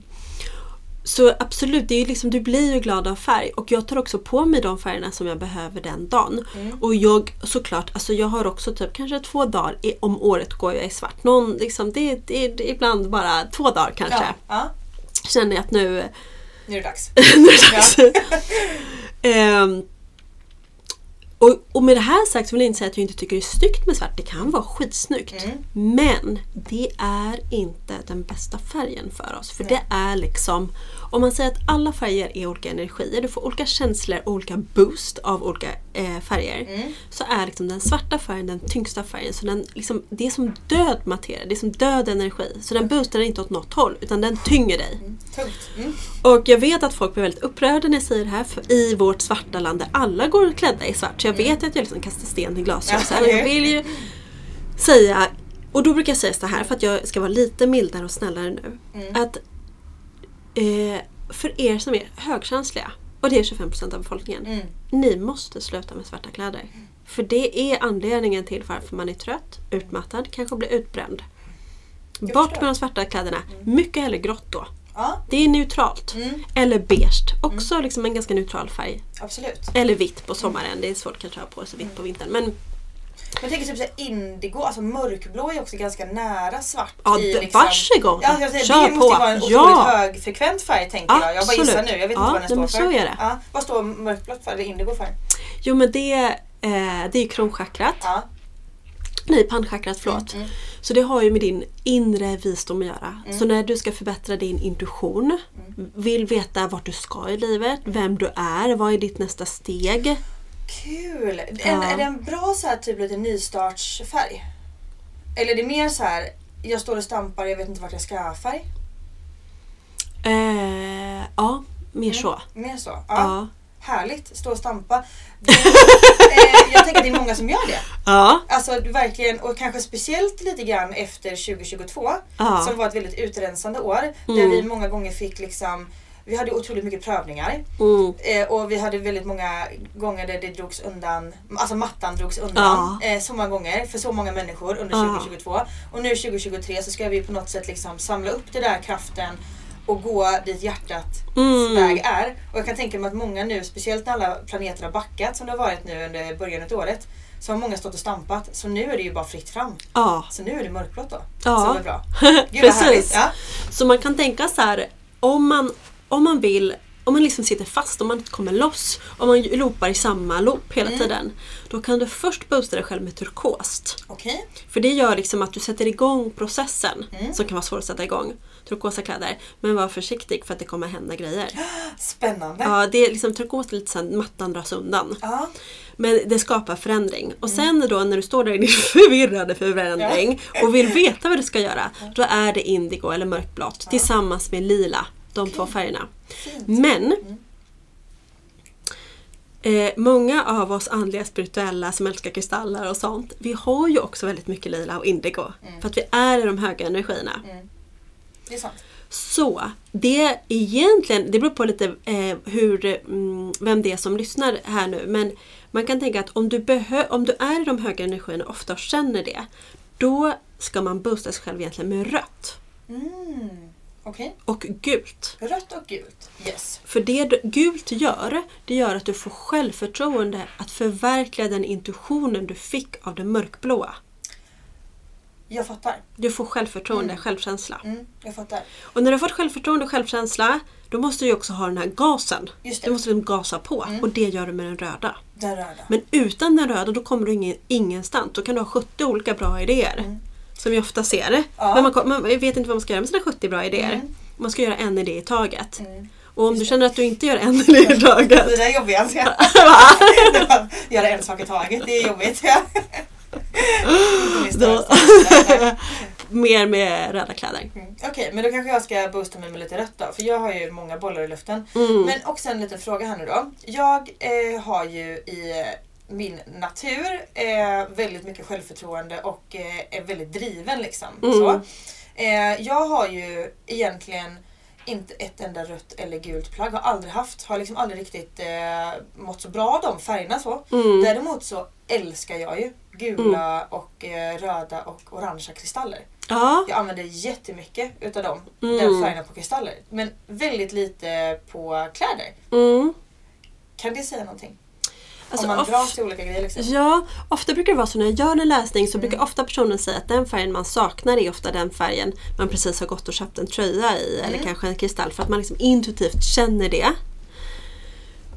Så absolut, det är liksom, du blir ju glad av färg och jag tar också på mig de färgerna som jag behöver den dagen. Och jag såklart, alltså jag har också typ kanske två dagar i, om året går jag i svart. Någon, liksom, det, det, det är ibland bara två dagar kanske. Ja. Ja. Känner jag att nu, Nu är det dags. nu är det dags. Ehm, och, och med det här sagt så vill jag inte säga att jag inte tycker det är snyggt med svart. Det kan vara skitsnyggt. Mm. Men det är inte den bästa färgen för oss. För det är liksom, om man säger att alla färger är olika energier, du får olika känslor och olika boost av olika eh, färger. Mm. Så är liksom den svarta färgen den tyngsta färgen. Så den, liksom, det är som död materia, det är som död energi. Så den boostar inte åt något håll utan den tynger dig. Tungt. Mm. Och jag vet att folk blir väldigt upprörda när jag säger det här för i vårt svarta land där alla går klädda i svart. Så jag vet att jag liksom kastar sten i. Ja, här. Jag vill ju säga, och då brukar jag säga så här för att jag ska vara lite mildare och snällare nu. Att eh, för er som är högkänsliga, och det är 25% av befolkningen, Mm. ni måste sluta med svarta kläder. För det är anledningen till varför man är trött, utmattad, kanske blir utbränd. Bort förstår. Mm. med de svarta kläderna. Mycket hellre grått då. Ja, Det är neutralt. Mm. Eller beige. Också liksom en ganska neutral färg. absolut. Eller vitt på sommaren. Det är svårt kanske att ha på sig vitt på vintern. Men Jag tänker typ indigo, alltså mörkblå är också ganska nära svart. Ja, i, d- varsågod. Ja, jag Kör det måste ju på. vara en otroligt Ja. högfrekvent färg tänker jag. Jag bara Absolut. gissar nu, jag vet inte Ja, vad den står men för. så är det. Ja, vad står mörkblått för? Eller indigo för? jo men det, eh, det är ju kronchakrat. Ja. Nej, pannchakrat, förlåt. Mm, Så det har ju med din inre visdom att göra. Mm. Så när du ska förbättra din intuition, vill veta vart du ska i livet, vem du är, vad är ditt nästa steg? Kul! En, Ja. Är det en bra så här, typ lite nystartsfärg? Eller är det mer så här, jag står och stampar, jag vet inte vart jag ska färg? Eh, ja, mer så. Mer så? Ja. Ja. Härligt, stå och stampa. Det, eh, jag tänker att det är många som gör det. Ja. Alltså verkligen, och kanske speciellt lite grann efter 2022 Ja. som var ett väldigt utrensande år. Där Mm. vi många gånger fick liksom vi hade otroligt mycket prövningar. Mm. Eh, och vi hade väldigt många gånger där det drogs undan, alltså mattan drogs undan. Ja. Eh, så många gånger för så många människor under Ja. 2022. Och nu 2023 så ska vi på något sätt liksom samla upp den där kraften och gå dit hjärtats Mm. väg är. Och jag kan tänka mig att många nu, speciellt när alla planeter har backat som det har varit nu under början av året. Så har många stått och stampat. Så nu är det ju bara fritt fram. Ja. Så nu är det mörkblått då. Ja. Som är bra. Gud. Precis. Ja. Så man kan tänka så här, om man, om man vill om man liksom sitter fast, om man inte kommer loss, om man loopar i samma loop hela Mm. tiden. Då kan du först boosta dig själv med turkost. Okej. För det gör liksom att du sätter igång processen Mm. som kan vara svår att sätta igång. Turkosa kläder. Men var försiktig för att det kommer hända grejer. Spännande. Ja, det är liksom turkos är lite sen mattan dras undan. Ja. Men det skapar förändring. Och Mm. sen då när du står där i din förvirrade förändring och vill veta vad du ska göra. Då är det indigo eller mörkblått tillsammans med lila. De två färgerna. Men Mm. eh, många av oss andliga spirituella som älskar kristaller och sånt. Vi har ju också väldigt mycket lila och indigo. Mm. För att vi är i de höga energierna. Det är sant. Så det egentligen, det beror på lite eh, hur, mm, vem det är som lyssnar här nu. Men man kan tänka att om du, behö- om du är i de höga energierna och ofta känner det. Då ska man boosta sig själv egentligen med rött Mm. Okej. och gult. Rött och gult. Yes. För det du- gult gör, det gör att du får självförtroende att förverkliga den intuitionen du fick av det mörkblåa. Jag fattar. Du får självförtroende, Mm. självkänsla. Mm, jag fattar. Och när du har fått självförtroende och självkänsla, då måste du också ha den här gasen. Just det. Du måste liksom gasa på Mm. och det gör du med den röda. Den röda. Men utan den röda då kommer du ingen, ingenstans. Då kan du ha 70 olika bra idéer. Som vi ofta ser. Mm. Ja. Men man, man vet inte vad man ska göra med sina 70 bra idéer. Mm. Man ska göra en idé i taget. Och om du känner att du inte gör en idé i taget. Det där är jobbigt alltså. Göra en sak i taget, det är jobbigt. Då, mer med röda kläder. Mm. Okej, men då kanske jag ska boosta mig med lite rött då. För jag har ju många bollar i luften. Mm. Men också en liten fråga här nu då. Jag eh, har ju i min natur eh, väldigt mycket självförtroende och eh, är väldigt driven liksom. Mm. Så. Eh, jag har ju egentligen inte ett enda rött eller gult plagg. Har aldrig haft. Har liksom aldrig riktigt eh, mått så bra av de färgerna så. Mm. Däremot så älskar jag ju gula och eh, röda och orangea kristaller. Ja. Jag använder jättemycket utav dem, Mm. den färgerna på kristaller. Men väldigt lite på kläder. Mm. Kan det säga någonting? Alltså, Om man dras till olika grejer liksom. Ja, ofta brukar det vara så när jag gör en läsning så Mm. brukar ofta personen säga att den färgen man saknar är ofta den färgen man precis har gått och köpt en tröja i eller Mm. kanske en kristall för att man liksom intuitivt känner det.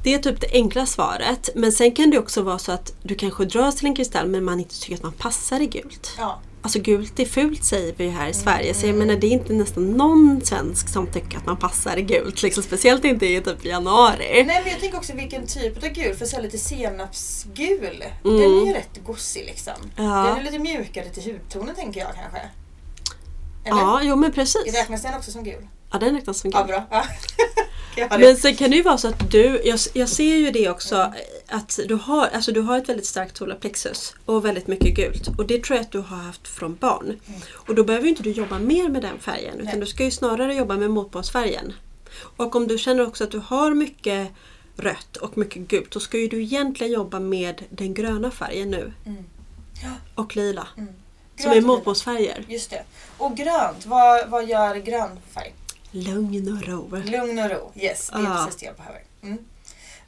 Det är typ det enkla svaret. Men sen kan det också vara så att du kanske dras till en kristall men man inte tycker att man passar i gult. Ja. Alltså gult är fult säger vi ju här i Sverige så jag menar det är inte nästan någon svensk som tycker att man passar i gult. Liksom, speciellt inte i typ januari. Nej men jag tänker också vilken typ av gul. För så lite senapsgul. Mm. Den är ju rätt gossig liksom. Ja. Den är lite mjukare till hudtonen tänker jag kanske. Eller? Ja, jo men precis. Räknas den också som gul? Ja, den räknas som Ja gul. bra. Ja. Men sen kan det ju vara så att du, jag, jag ser ju det också, att du har, alltså du har ett väldigt starkt solarplexus och väldigt mycket gult. Och det tror jag att du har haft från barn. Och då behöver ju inte du jobba mer med den färgen utan Nej. du ska ju snarare jobba med motpåsfärgen. Och om du känner också att du har mycket rött och mycket gult då ska ju du egentligen jobba med den gröna färgen nu. Mm. Och lila. Som Grönt är motpåsfärger. Just det. Och grönt, vad, vad gör grön färg? Lugn och ro. Lugn och ro. Yes, det är Ja. precis det jag behöver. Mm.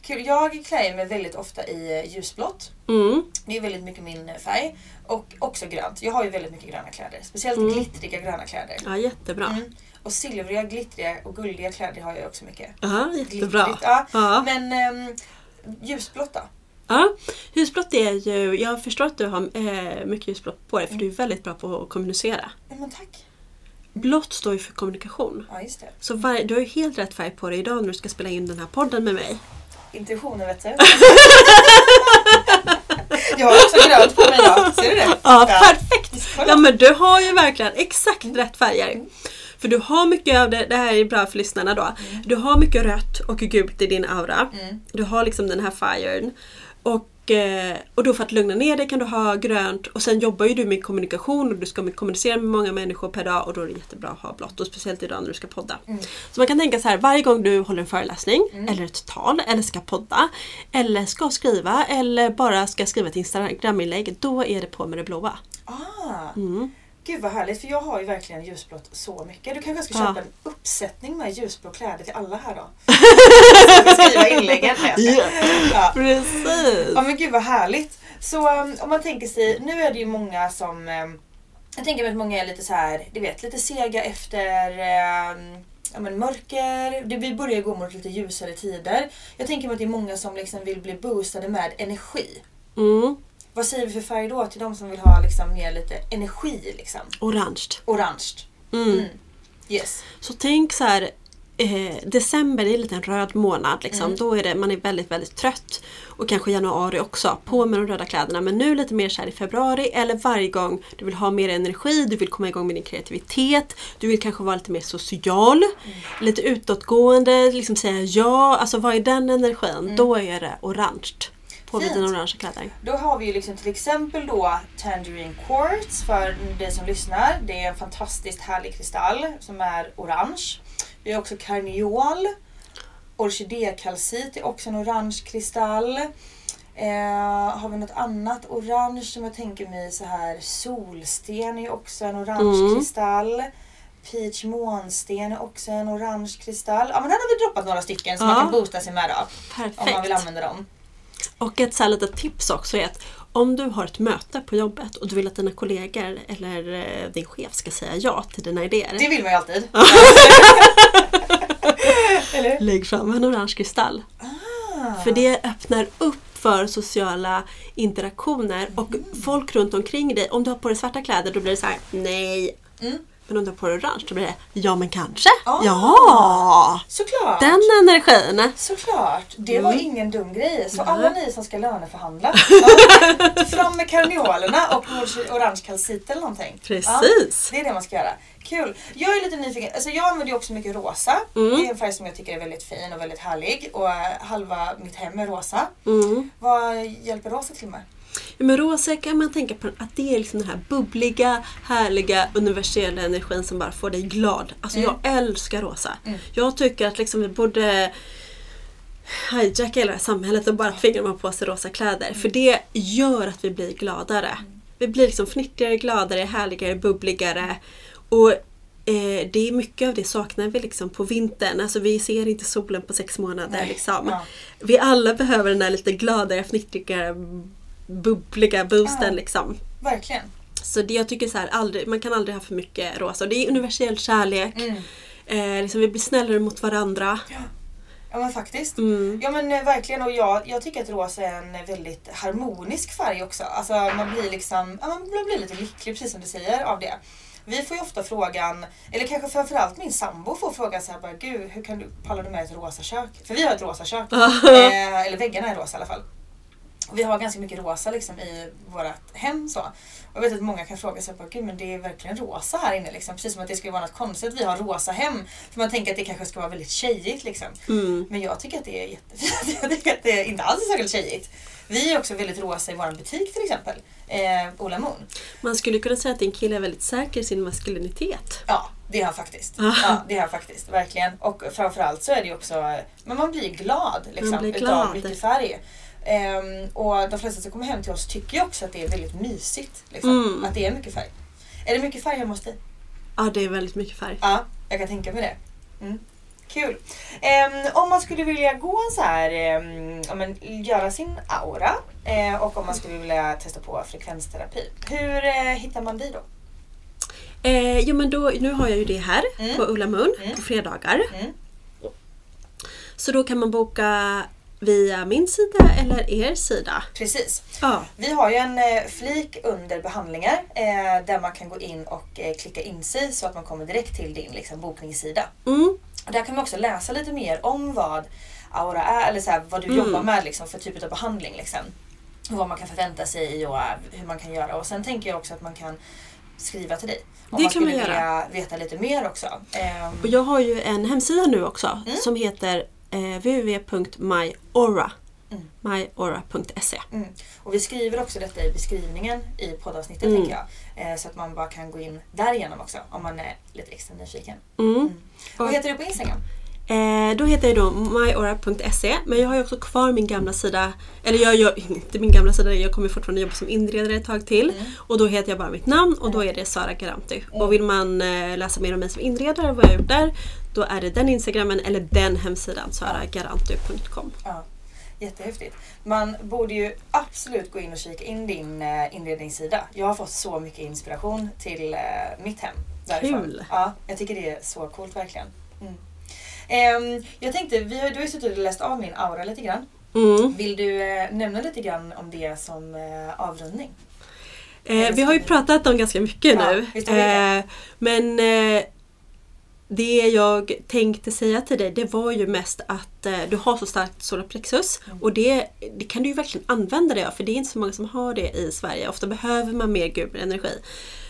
Kul. Jag klär mig väldigt ofta i eh, ljusblått. Mm. Det är väldigt mycket min eh, färg. Och också grönt. Jag har ju väldigt mycket gröna kläder. Speciellt Mm. glittriga gröna kläder. Ja, jättebra. Mm. Och silvriga, glittriga och guldiga kläder har jag också mycket. Ja, jättebra. Glittrigt, Ja. Ja. Men ehm, ljusblått då? Ja, ljusblått är ju, jag förstår att du har eh, mycket ljusblått på dig för du är väldigt bra på att kommunicera. Men tack. Blått står ju för kommunikation. Ja, just det. Så var, du har ju helt rätt färg på dig idag när du ska spela in den här podden med mig. Intuitionen vet du. jag har också grönt på mig idag. Ser du det? Ja, perfekt! Ja men du har ju verkligen exakt rätt färger. För du har mycket av det, det här är bra för lyssnarna då. Du har mycket rött och gult i din aura. Mm. Du har liksom den här firen. Och Och, eh, och då för att lugna ner dig kan du ha grönt och sen jobbar ju du med kommunikation och du ska kommunicera med många människor per dag och då är det jättebra att ha blått och speciellt idag när du ska podda. Så man kan tänka så här, varje gång du håller en föreläsning eller ett tal eller ska podda eller ska skriva eller bara ska skriva ett instagraminlägg då är det på med det blåa. Ah. Mm. Gud vad härligt för jag har ju verkligen ljusblått så mycket. Du kanske ska Ja. köpa en uppsättning med ljusblå kläder till alla här då. Skriva inläggen. Skojar. ja. Precis! ja men gud vad härligt. Så um, om man tänker sig, nu är det ju många som um, Jag tänker mig att många är lite så här, du vet lite sega efter um, ja, men mörker. Det, vi börjar gå mot lite ljusare tider. Jag tänker mig att det är många som liksom vill bli boostade med energi. Mm. Vad säger vi för färg då till de som vill ha liksom mer lite energi? Liksom? Orange. Orange. Mm. Yes. Så tänk så här eh, December är lite en röd månad. Liksom. Mm. Då är det, man är väldigt väldigt trött. Och kanske januari också. På med de röda kläderna. Men nu lite mer så i februari eller varje gång du vill ha mer energi, du vill komma igång med din kreativitet. Du vill kanske vara lite mer social. Mm. Lite utåtgående, liksom säga ja. Alltså vad är den energin? Då är det orange. På. Fint. dina orangea kläder. Då har vi ju liksom till exempel då Tangerine Quartz för dig som lyssnar. Det är en fantastiskt härlig kristall som är orange. Vi har också karneol. Orkidékalcit är också en orange kristall. Eh, har vi något annat orange som jag tänker mig så här solsten är också en orange Mm. kristall. Peach månsten är också en orange kristall. Ja men här har vi droppat några stycken som Ja. man kan boosta sig med då. Om man vill Perfekt. använda dem. Och ett så här litet tips också är att om du har ett möte på jobbet och du vill att dina kollegor eller eh, din chef ska säga ja till dina idéer. Det vill man ju alltid. Lägg fram en orange kristall. Ah. För det öppnar upp för sociala interaktioner och folk runt omkring dig. Om du har på dig svarta kläder då blir det så här: nej. Mm. Men om du har på dig orange då blir det ja men kanske. Ah. Ja! Såklart. Den energin. Såklart. Det var Mm. ingen dum grej. Så alla ni som ska löneförhandla. Ja, fram med karneolerna och orange kalcit eller någonting. Precis. Ja, det är det man ska göra. Kul. Jag är lite nyfiken. Alltså jag använder ju också mycket rosa. Mm. Det är en färg som jag tycker är väldigt fin och väldigt härlig. Och eh, halva mitt hem är rosa. Mm. Vad hjälper rosa till med? Ja, men rosa kan man tänka på att det är liksom den här bubbliga, härliga, universella energin som bara får dig glad. Alltså Mm. jag älskar rosa. Jag tycker att liksom vi borde hijacka hela samhället och bara tvinga dem på sig rosa kläder. För det gör att vi blir gladare. Vi blir liksom fnittrigare, gladare, härligare, bubbligare. Och eh, det är mycket av det saknar vi liksom på vintern. Alltså vi ser inte solen på sex månader. Nej. Liksom. Ja. Vi alla behöver den här lite gladare, fnittrigare, bubbliga boosten. Ja. liksom. Verkligen. Så det jag tycker så här, aldrig, man kan aldrig ha för mycket rosa. Det är universell kärlek. Mm. Eh, liksom vi blir snällare mot varandra. Ja men faktiskt. Mm. Ja men eh, verkligen och jag, jag tycker att rosa är en väldigt harmonisk färg också. Alltså man blir liksom, ja, man blir lite lycklig precis som du säger av det. Vi får ju ofta frågan, eller kanske framförallt min sambo får frågan så här bara, gud hur kan du, pallar du med ett rosa kök? För vi har ett rosa kök. eh, eller väggarna är rosa i alla fall. Och vi har ganska mycket rosa liksom i vårt hem så. Och jag vet att många kan fråga sig, gud men det är verkligen rosa här inne liksom. Precis som att det skulle vara något konstigt att vi har rosa hem. För man tänker att det kanske ska vara väldigt tjejigt liksom. Mm. Men jag tycker att det är jättefint. Jag tycker att det inte alls är särskilt tjejigt. Vi är också väldigt rosa i vår butik till exempel. Eh, Ola Moon. Man skulle kunna säga att din kille är väldigt säker i sin maskulinitet. Ja, det har han faktiskt. Ah. Ja, det har han faktiskt. Verkligen. Och framförallt så är det ju också, men man blir glad liksom, Man blir utav glad. mycket färg. Ehm, och de flesta som kommer hem till oss tycker ju också att det är väldigt mysigt. Liksom, Mm. Att det är mycket färg. Är det mycket färg hemma hos dig? Ja, det är väldigt mycket färg. Ja, jag kan tänka mig det. Mm. Kul. Ehm, om man skulle vilja gå så här, ja, men, göra sin aura eh, och om man skulle vilja testa på frekvensterapi. Hur eh, hittar man dig då? Eh, jo, men då, nu har jag ju det här Mm. på Ulla Moon Mm. på fredagar. Mm. Så då kan man boka via min sida eller er sida. Precis. Ja. Vi har ju en eh, flik under behandlingar eh, där man kan gå in och eh, klicka in sig så att man kommer direkt till din liksom, bokningssida. Mm. Och där kan man också läsa lite mer om vad aura är eller så här, vad du Mm. jobbar med liksom, för typ av behandling. Liksom. Och vad man kan förvänta sig och eh, hur man kan göra. Och sen tänker jag också att man kan skriva till dig. Om Det man kan man göra. vilja veta lite mer också. Ehm, Och jag har ju en hemsida nu också Mm. som heter eh, www.myaura. myaura.se. Mm. Och vi skriver också detta i beskrivningen i poddavsnittet Mm. tänker jag. Eh, så att man bara kan gå in därigenom också om man är lite extra nyfiken. Mm. Vad Och- heter du på Instagram? Eh, då heter jag då myaura.se men jag har ju också kvar min gamla sida, eller jag gör inte min gamla sida, jag kommer fortfarande jobba som inredare ett tag till. Och då heter jag bara mitt namn och då är det Sara Garanti. Och vill man eh, läsa mer om mig som inredare vad jag har gjort där, då är det den instagrammen eller den hemsidan, saragaranti.com. Ja, jättehäftigt. Man borde ju absolut gå in och kika in din eh, inredningssida. Jag har fått så mycket inspiration till eh, mitt hem. Därifrån. Kul. Ja, jag tycker det är så coolt verkligen. Mm. Ehm, jag tänkte, vi har, du har ju suttit och läst av min aura lite grann. Mm. Vill du eh, nämna lite grann om det som eh, avrundning? Eh, vi har ju pratat om ganska mycket Ja, nu. Eh, men eh, det jag tänkte säga till dig det var ju mest att eh, du har så starkt solarplexus Mm. och det, det kan du ju verkligen använda dig av för det är inte så många som har det i Sverige. Ofta behöver man mer gul energi.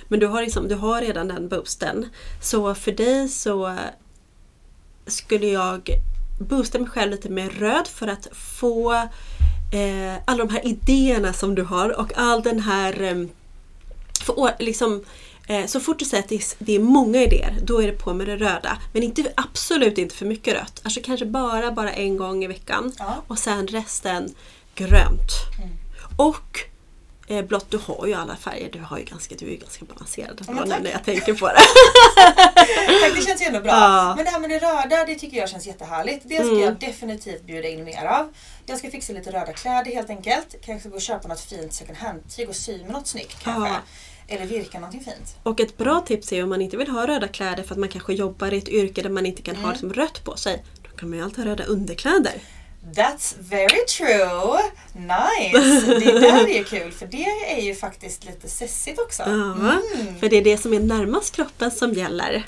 Men du har, liksom, du har redan den boosten. Så för dig så skulle jag boosta mig själv lite med röd för att få eh, alla de här idéerna som du har och all den här eh, för, liksom, eh, så fort du säger att det är, många idéer, då är det på med det röda. Men inte, absolut inte för mycket rött. Alltså kanske bara, bara en gång i veckan. Ja. Och sen resten grönt. Och eh, blått, du har ju alla färger. Du, har ju ganska, du är ju ganska balanserad tack. när jag tänker på det. Tack, det känns ju ändå bra. Ja. Men det här med det röda, det tycker jag känns jättehärligt. Det ska Mm. jag definitivt bjuda in mer av. Jag ska fixa lite röda kläder helt enkelt. Kanske gå och köpa något fint second hand-tyg och sy med något snyggt kanske. Ja. Eller virka någonting fint. Och ett bra tips är om man inte vill ha röda kläder för att man kanske jobbar i ett yrke där man inte kan ha Mm. liksom rött på sig. Då kan man ju alltid ha röda underkläder. That's very true! Nice! Det där är ju kul för det är ju faktiskt lite sessigt också. Ja, Mm. För det är det som är närmast kroppen som gäller.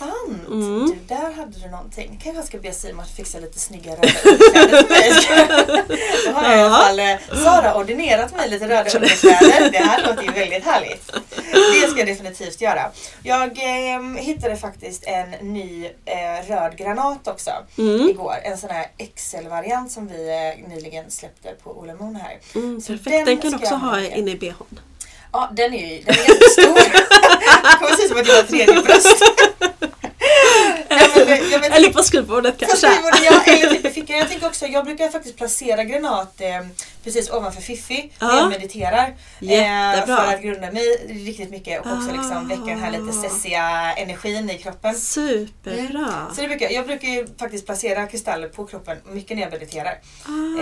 Sant! Mm. Du, där hade du någonting. Kanske jag ska be Simon att fixa lite snygga röda underkläder till mig. Då har jag i alla Ja. fall eh, Sara ordinerat mig lite röda underkläder. Det här låter ju väldigt härligt. Det ska jag definitivt göra. Jag eh, hittade faktiskt en ny eh, röd granat också Mm. igår. En sån här XL-variant som vi eh, nyligen släppte på Ola Moon här. Mm, perfekt, den kan du också ha inne i bhn. Ja, den är ju den är ganska stor. Det kommer se ut som att jag har tredje bröst. Jag vet, Eller på skrivbordet på kanske. skrivbordet, ja, eller typ fickan. Jag tänker också, jag brukar faktiskt placera granat eh, precis ovanför Fiffi när Ja. jag mediterar. Eh, för att grunda mig riktigt mycket och också liksom väcka den här lite Ah. sessiga energin i kroppen. Superbra. Så det brukar, jag brukar ju faktiskt placera kristaller på kroppen mycket när jag mediterar.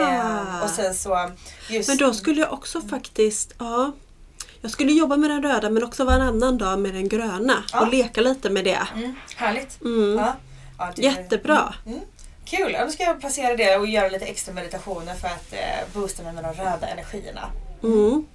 Eh, och sen så just... Ah. Men då skulle jag också faktiskt, ja. Jag skulle jobba med den röda men också varannan dag med den gröna Ja. och leka lite med det. Mm, härligt. Mm. Ja. Ja, det- Jättebra. Mm. Kul! Ja, då ska jag placera det och göra lite extra meditationer för att eh, boosta mig med de röda energierna. Mm.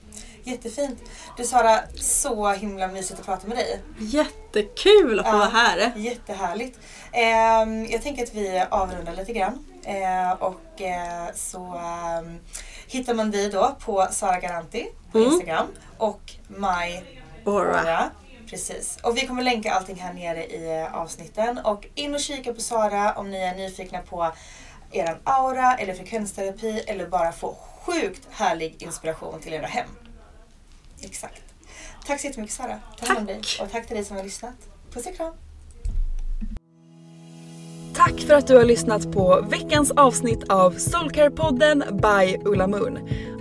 Jättefint! Du Sara, så himla mysigt att prata med dig. Jättekul att få Ja. vara här. Jättehärligt. Ehm, jag tänker att vi avrundar lite grann. Eh, och eh, så ehm, hittar man dig då på Sara Garanti på Mm. Instagram och My Aura. Aura. Precis. Och vi kommer länka allting här nere i eh, avsnitten. Och in och kika på Sara om ni är nyfikna på er aura eller frekvensterapi eller bara få sjukt härlig inspiration till era hem. Exakt. Tack så jättemycket Sara. Ta hand om dig. Och tack till dig som har lyssnat. Puss och kram. Tack för att du har lyssnat på veckans avsnitt av Soulcare-podden by Ulla Moon.